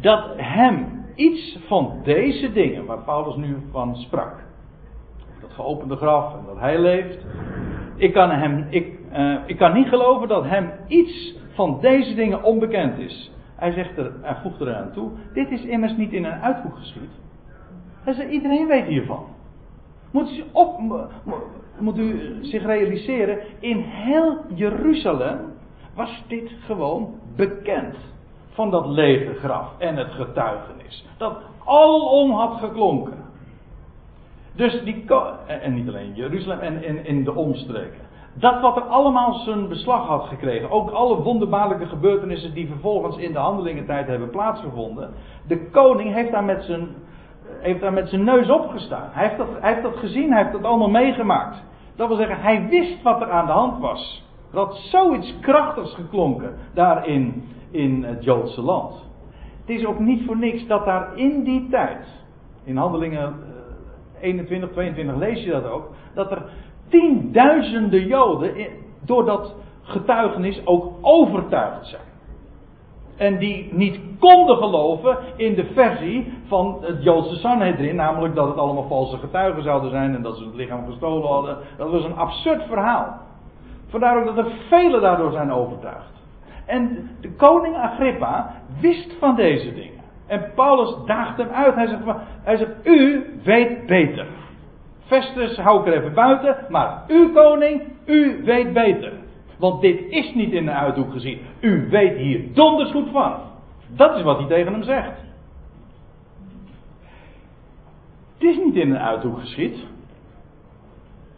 dat hem iets van deze dingen, waar Paulus nu van sprak, dat geopende graf en dat hij leeft, ik kan, hem, ik, uh, ik kan niet geloven dat hem iets van deze dingen onbekend is. Hij, zegt er, hij voegt er aan toe: Dit is immers niet in een uithoek geschied. Iedereen weet hiervan. Moet u, op, moet u zich realiseren: in heel Jeruzalem was dit gewoon bekend. Van dat lege graf en het getuigenis. Dat alom had geklonken. Dus die. En niet alleen Jeruzalem en in, in de omstreken. Dat wat er allemaal zijn beslag had gekregen. Ook alle wonderbaarlijke gebeurtenissen die vervolgens in de handelingentijd hebben plaatsgevonden. De koning heeft daar met zijn, heeft daar met zijn neus op gestaan. Hij heeft, dat, hij heeft dat gezien, hij heeft dat allemaal meegemaakt. Dat wil zeggen, hij wist wat er aan de hand was. Er had zoiets krachtigs geklonken daar in, in het Joodse land. Het is ook niet voor niks dat daar in die tijd, in handelingen 21, eh, 22 lees je dat ook, dat er tienduizenden Joden door dat getuigenis ook overtuigd zijn. En die niet konden geloven in de versie van het Joodse Sanhedrin, namelijk dat het allemaal valse getuigen zouden zijn en dat ze het lichaam gestolen hadden. Dat was een absurd verhaal. Vandaar ook dat er velen daardoor zijn overtuigd. En de koning Agrippa wist van deze dingen. En Paulus daagt hem uit. Hij zegt, hij zegt u weet beter. Festus hou ik er even buiten, maar u koning, u weet beter. Want dit is niet in de uithoek gezien. U weet hier donders goed van. Dat is wat hij tegen hem zegt. Het is niet in een uithoek geschied.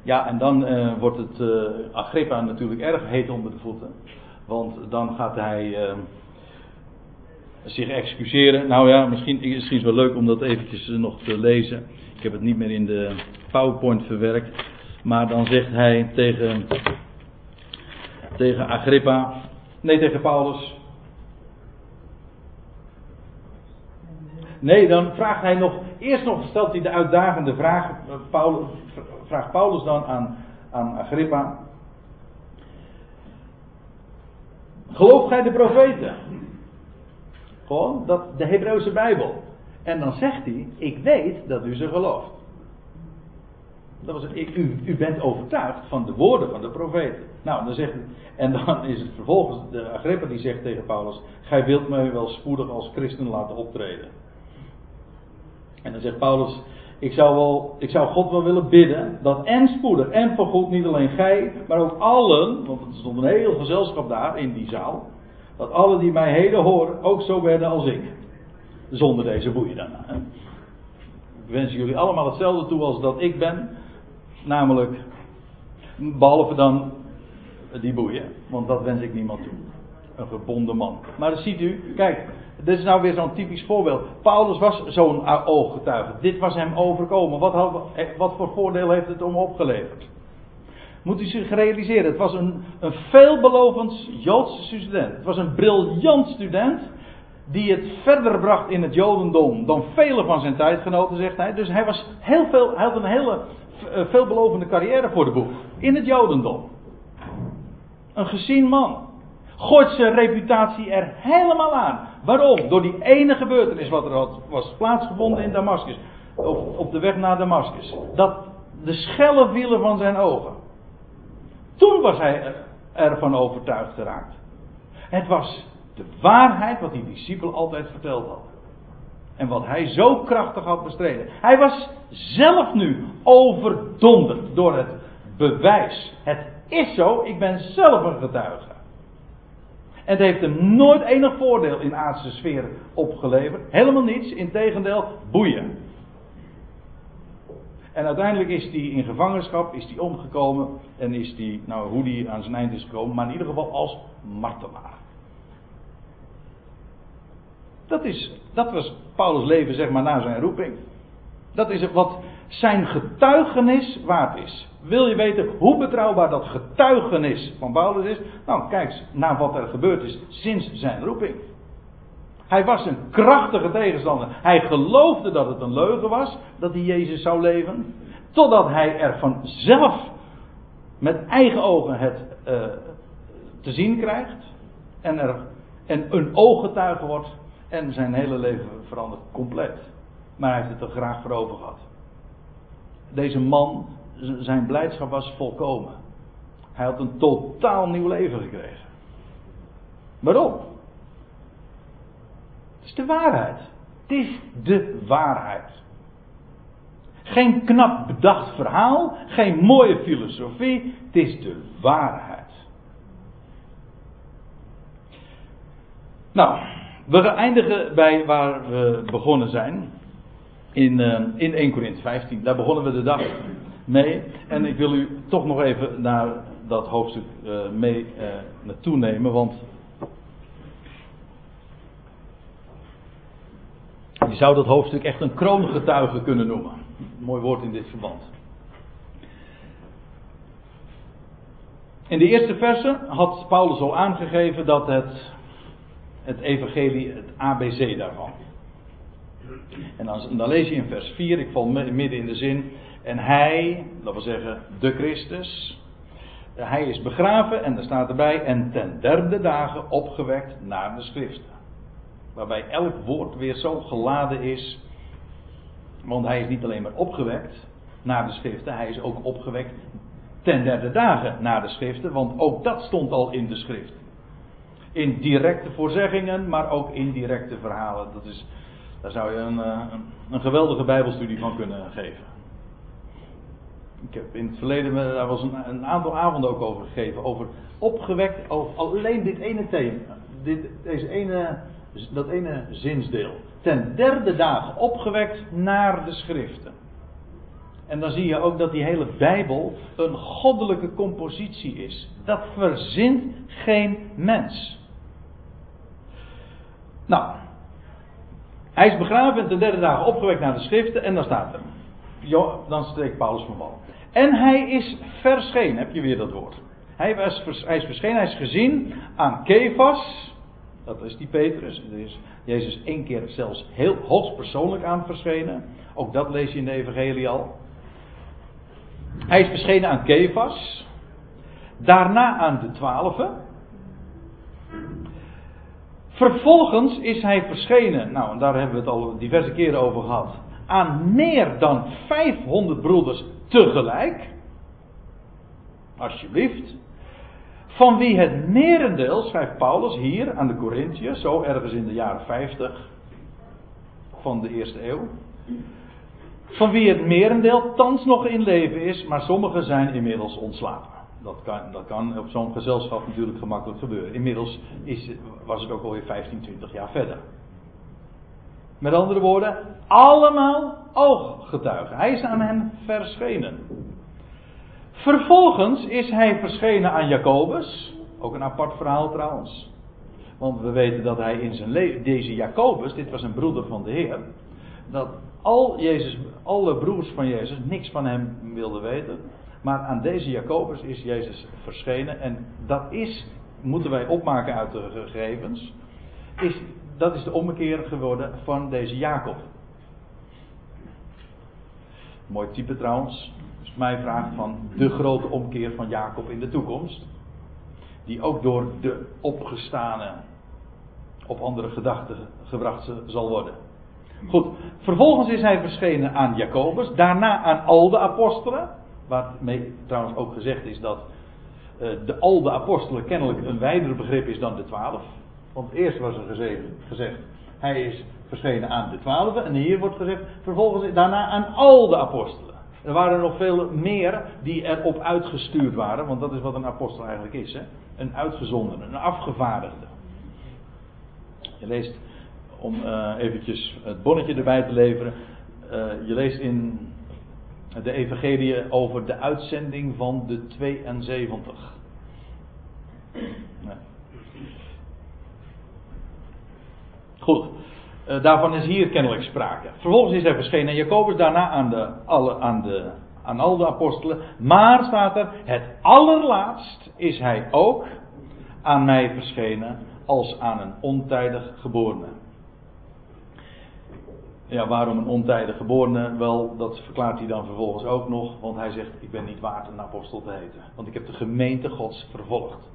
Ja, en dan uh, wordt het uh, Agrippa natuurlijk erg heet onder de voeten. Want dan gaat hij uh, zich excuseren. Nou ja, misschien, misschien is het wel leuk om dat eventjes nog te lezen. Ik heb het niet meer in de PowerPoint verwerkt. Maar dan zegt hij tegen, tegen Agrippa, nee tegen Paulus. Nee, dan vraagt hij nog, eerst nog stelt hij de uitdagende vraag, Paulus, vraagt Paulus dan aan, aan Agrippa. Gelooft gij de profeten? Gewoon, dat, de Hebreeuwse Bijbel. En dan zegt hij, ik weet dat u ze gelooft. Dat was u, bent overtuigd van de woorden van de profeten. Nou, dan zegt, en dan is het vervolgens de Agrippa die zegt tegen Paulus: Gij wilt mij wel spoedig als christen laten optreden. En dan zegt Paulus: ik zou, wel, ik zou God wel willen bidden dat en spoedig en voorgoed niet alleen gij, maar ook allen, want er stond een heel gezelschap daar in die zaal, dat allen die mij heden horen ook zo werden als ik. Zonder deze boeien dan. Ik wens jullie allemaal hetzelfde toe als dat ik ben. Namelijk, behalve dan die boeien, want dat wens ik niemand toe. Een gebonden man. Maar ziet u, kijk, Dit is nou weer zo'n typisch voorbeeld. Paulus was zo'n ooggetuige. Dit was hem overkomen. Wat, had, wat voor voordeel heeft het om opgeleverd? Moet u zich realiseren, het was een, een veelbelovend Joodse student. Het was een briljant student die het verder bracht in het Jodendom dan vele van zijn tijdgenoten, zegt hij. Dus hij, was heel veel, hij had een hele eh, veelbelovende carrière voor de boeg in het Jodendom. Een gezien man. Gooit zijn reputatie er helemaal aan. Waarom? Door die ene gebeurtenis wat er had, was plaatsgevonden in Damascus. Op, op de weg naar Damascus. Dat de schellen vielen van zijn ogen. Toen was hij ervan overtuigd geraakt. Het was de waarheid wat die discipel altijd verteld had. En wat hij zo krachtig had bestreden. Hij was zelf nu overdonderd door het bewijs. Het is zo, ik ben zelf een getuige. En het heeft hem nooit enig voordeel in aardse sfeer opgeleverd. Helemaal niets, integendeel, boeien. En uiteindelijk is hij in gevangenschap, is hij omgekomen en is hij, nou hoe die aan zijn eind is gekomen, maar in ieder geval als martelaar. Dat, is, dat was Paulus' leven, zeg maar, na zijn roeping. Dat is wat zijn getuigenis waard is. Wil je weten hoe betrouwbaar dat getuigenis van Paulus is? Nou, kijk naar wat er gebeurd is sinds zijn roeping. Hij was een krachtige tegenstander. Hij geloofde dat het een leugen was dat hij Jezus zou leven. Totdat hij er vanzelf met eigen ogen het uh, te zien krijgt. En, er, en een ooggetuige wordt. En zijn hele leven verandert compleet. Maar hij heeft het er graag voor over gehad. Deze man, zijn blijdschap was volkomen. Hij had een totaal nieuw leven gekregen. Waarom? Het is de waarheid. Het is de waarheid. Geen knap bedacht verhaal, geen mooie filosofie, het is de waarheid. Nou, we eindigen bij waar we begonnen zijn. In, uh, in 1 Corinthië 15. Daar begonnen we de dag mee. En ik wil u toch nog even naar dat hoofdstuk uh, mee uh, naartoe nemen. Want je zou dat hoofdstuk echt een kroongetuige kunnen noemen. mooi woord in dit verband. In de eerste verse had Paulus al aangegeven dat het het evangelie, het ABC daarvan. En dan, lees je in vers 4, ik val midden in de zin. En hij, dat wil zeggen de Christus, hij is begraven en er staat erbij en ten derde dagen opgewekt naar de schriften. Waarbij elk woord weer zo geladen is. Want hij is niet alleen maar opgewekt naar de schriften, hij is ook opgewekt ten derde dagen naar de schriften. Want ook dat stond al in de schrift. In directe voorzeggingen, maar ook in directe verhalen. Dat is, daar zou je een, eh, een, een geweldige Bijbelstudie van kunnen geven. Ik heb in het verleden, daar was een, een, aantal avonden ook over gegeven. Over opgewekt, over alleen dit ene thema. Dit, deze ene, dat ene zinsdeel. Ten derde dag opgewekt naar de schriften. En dan zie je ook dat die hele Bijbel een goddelijke compositie is. Dat verzint geen mens. Nou, hij is begraven en ten derde dagen opgewekt naar de schriften en dan staat er. Dan streekt Paulus van wal. En hij is verschenen, heb je weer dat woord. Hij, was, is verschenen, hij is gezien aan Kefas. Dat is die Petrus. Er is Jezus één keer zelfs heel hoogstpersoonlijk aan verschenen. Ook dat lees je in de Evangelie al. Hij is verschenen aan Kefas. Daarna aan de twaalfen. Vervolgens is hij verschenen, nou en daar hebben we het al diverse keren over gehad, aan meer dan 500 broeders tegelijk. Alsjeblieft. Van wie het merendeel, schrijft Paulus hier aan de Corinthiërs, zo ergens in de jaren 50 van de eerste eeuw. Van wie het merendeel thans nog in leven is, maar sommigen zijn inmiddels ontslapen. Dat kan, dat kan op zo'n gezelschap natuurlijk gemakkelijk gebeuren. Inmiddels is, was het ook alweer 15, 20 jaar verder. Met andere woorden, allemaal ooggetuigen. Hij is aan hen verschenen. Vervolgens is hij verschenen aan Jacobus. Ook een apart verhaal trouwens. Want we weten dat hij in zijn leven, deze Jacobus, dit was een broeder van de Heer, dat al Jezus, alle broers van Jezus niks van hem wilden weten. Maar aan deze Jacobus is Jezus verschenen. En dat is, moeten wij opmaken uit de gegevens, is, dat is de ommekeer geworden van deze Jacob. Mooi type trouwens. Als mij vraagt van de grote omkeer van Jacob in de toekomst. Die ook door de opgestane op andere gedachten gebracht zal worden. Goed, vervolgens is hij verschenen aan Jacobus, daarna aan al de apostelen. Waarmee trouwens ook gezegd is dat uh, de al apostelen kennelijk een wijder begrip is dan de twaalf. Want eerst was er gezegd, hij is verschenen aan de twaalf. En hier wordt gezegd, vervolgens daarna aan al de apostelen. Er waren nog veel meer die erop uitgestuurd waren, want dat is wat een apostel eigenlijk is. Hè? Een uitgezondene, een afgevaardigde. Je leest, om uh, eventjes het bonnetje erbij te leveren, uh, je leest in de evangelie over de uitzending van de 72. Nee. Goed, uh, daarvan is hier kennelijk sprake. Vervolgens is hij verschenen aan Jacobus, daarna aan, de, alle, aan, de, aan al de apostelen. Maar staat er, het allerlaatst is hij ook aan mij verschenen als aan een ontijdig geborene. Ja, waarom een ontijdig geborene? Wel, dat verklaart hij dan vervolgens ook nog, want hij zegt: Ik ben niet waard een apostel te heten. Want ik heb de gemeente Gods vervolgd.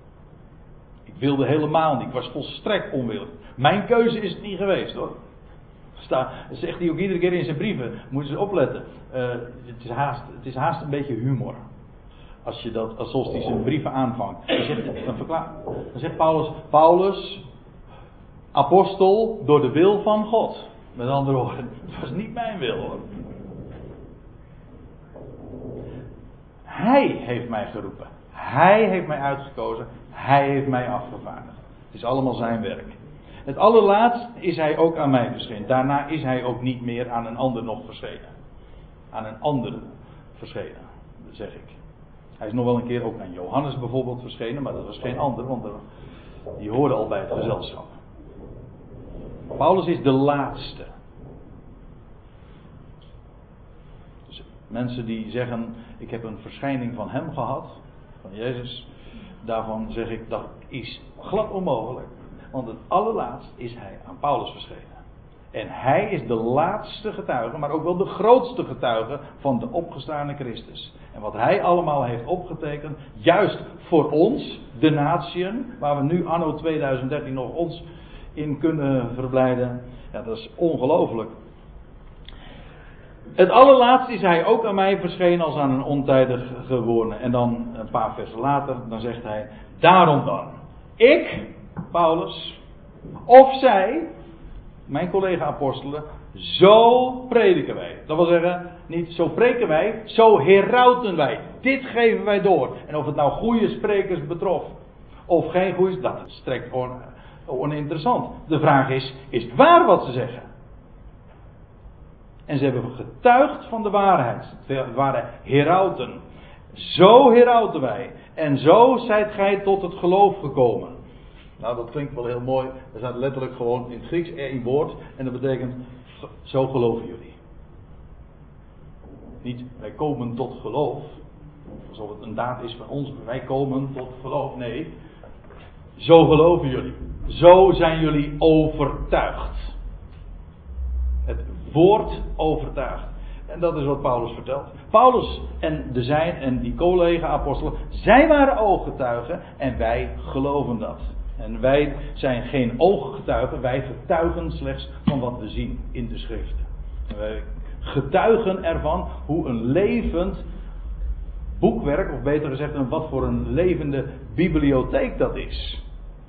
Ik wilde helemaal niet, ik was volstrekt onwillig. Mijn keuze is het niet geweest hoor. Sta, zegt hij ook iedere keer in zijn brieven. Moeten ze opletten. Uh, het, is haast, het is haast een beetje humor. Als je dat, als hij zijn brieven aanvangt. Dan zegt, dan, dan zegt Paulus: Paulus, apostel door de wil van God. Met andere woorden, [laughs] het was niet mijn wil hoor. Hij heeft mij geroepen. Hij heeft mij uitgekozen. Hij heeft mij afgevaardigd. Het is allemaal zijn werk. Het allerlaatst is hij ook aan mij verschenen. Daarna is hij ook niet meer aan een ander nog verschenen. Aan een ander verschenen, zeg ik. Hij is nog wel een keer ook aan Johannes bijvoorbeeld verschenen, maar dat was geen ander, want die hoorde al bij het gezelschap. Paulus is de laatste. Dus mensen die zeggen: Ik heb een verschijning van hem gehad, van Jezus, daarvan zeg ik dat is glad onmogelijk. Want het allerlaatst is hij aan Paulus verschenen. En hij is de laatste getuige, maar ook wel de grootste getuige van de opgestane Christus. En wat hij allemaal heeft opgetekend, juist voor ons, de natieën, waar we nu anno 2013 nog ons in kunnen verblijden. Ja, dat is ongelooflijk. Het allerlaatste is hij ook aan mij verschenen als aan een ontijdig geworden. En dan een paar versen later, dan zegt hij, daarom dan, ik, Paulus, of zij, mijn collega-apostelen, zo prediken wij. Dat wil zeggen, niet zo preken wij, zo herauten wij. Dit geven wij door. En of het nou goede sprekers betrof, of geen goede, dat strekt on, oninteressant. De vraag is, is het waar wat ze zeggen? En ze hebben getuigd van de waarheid. Het waren herauten. Zo herauten wij. En zo zijt gij tot het geloof gekomen. Nou, dat klinkt wel heel mooi. Er staat letterlijk gewoon in het Grieks één woord. En dat betekent, zo geloven jullie. Niet, wij komen tot geloof. Alsof het een daad is van ons, wij komen tot geloof. Nee, zo geloven jullie. Zo zijn jullie overtuigd. Het woord overtuigd. En dat is wat Paulus vertelt. Paulus en de zijn en die collega-apostelen, zij waren ooggetuigen en wij geloven dat. En wij zijn geen ooggetuigen, wij getuigen slechts van wat we zien in de schriften. En wij getuigen ervan hoe een levend boekwerk, of beter gezegd, wat voor een levende bibliotheek dat is.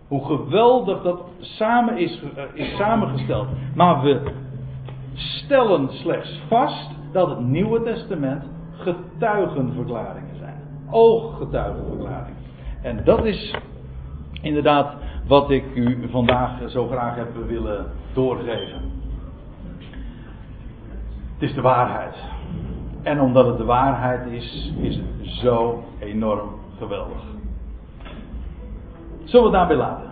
Hoe geweldig dat samen is, eh, is samengesteld. Maar we stellen slechts vast dat het Nieuwe Testament getuigenverklaringen zijn. Ooggetuigenverklaringen. En dat is inderdaad wat ik u vandaag zo graag heb willen doorgeven. Het is de waarheid. En omdat het de waarheid is, is het zo enorm geweldig. Zullen we het daarbij laten?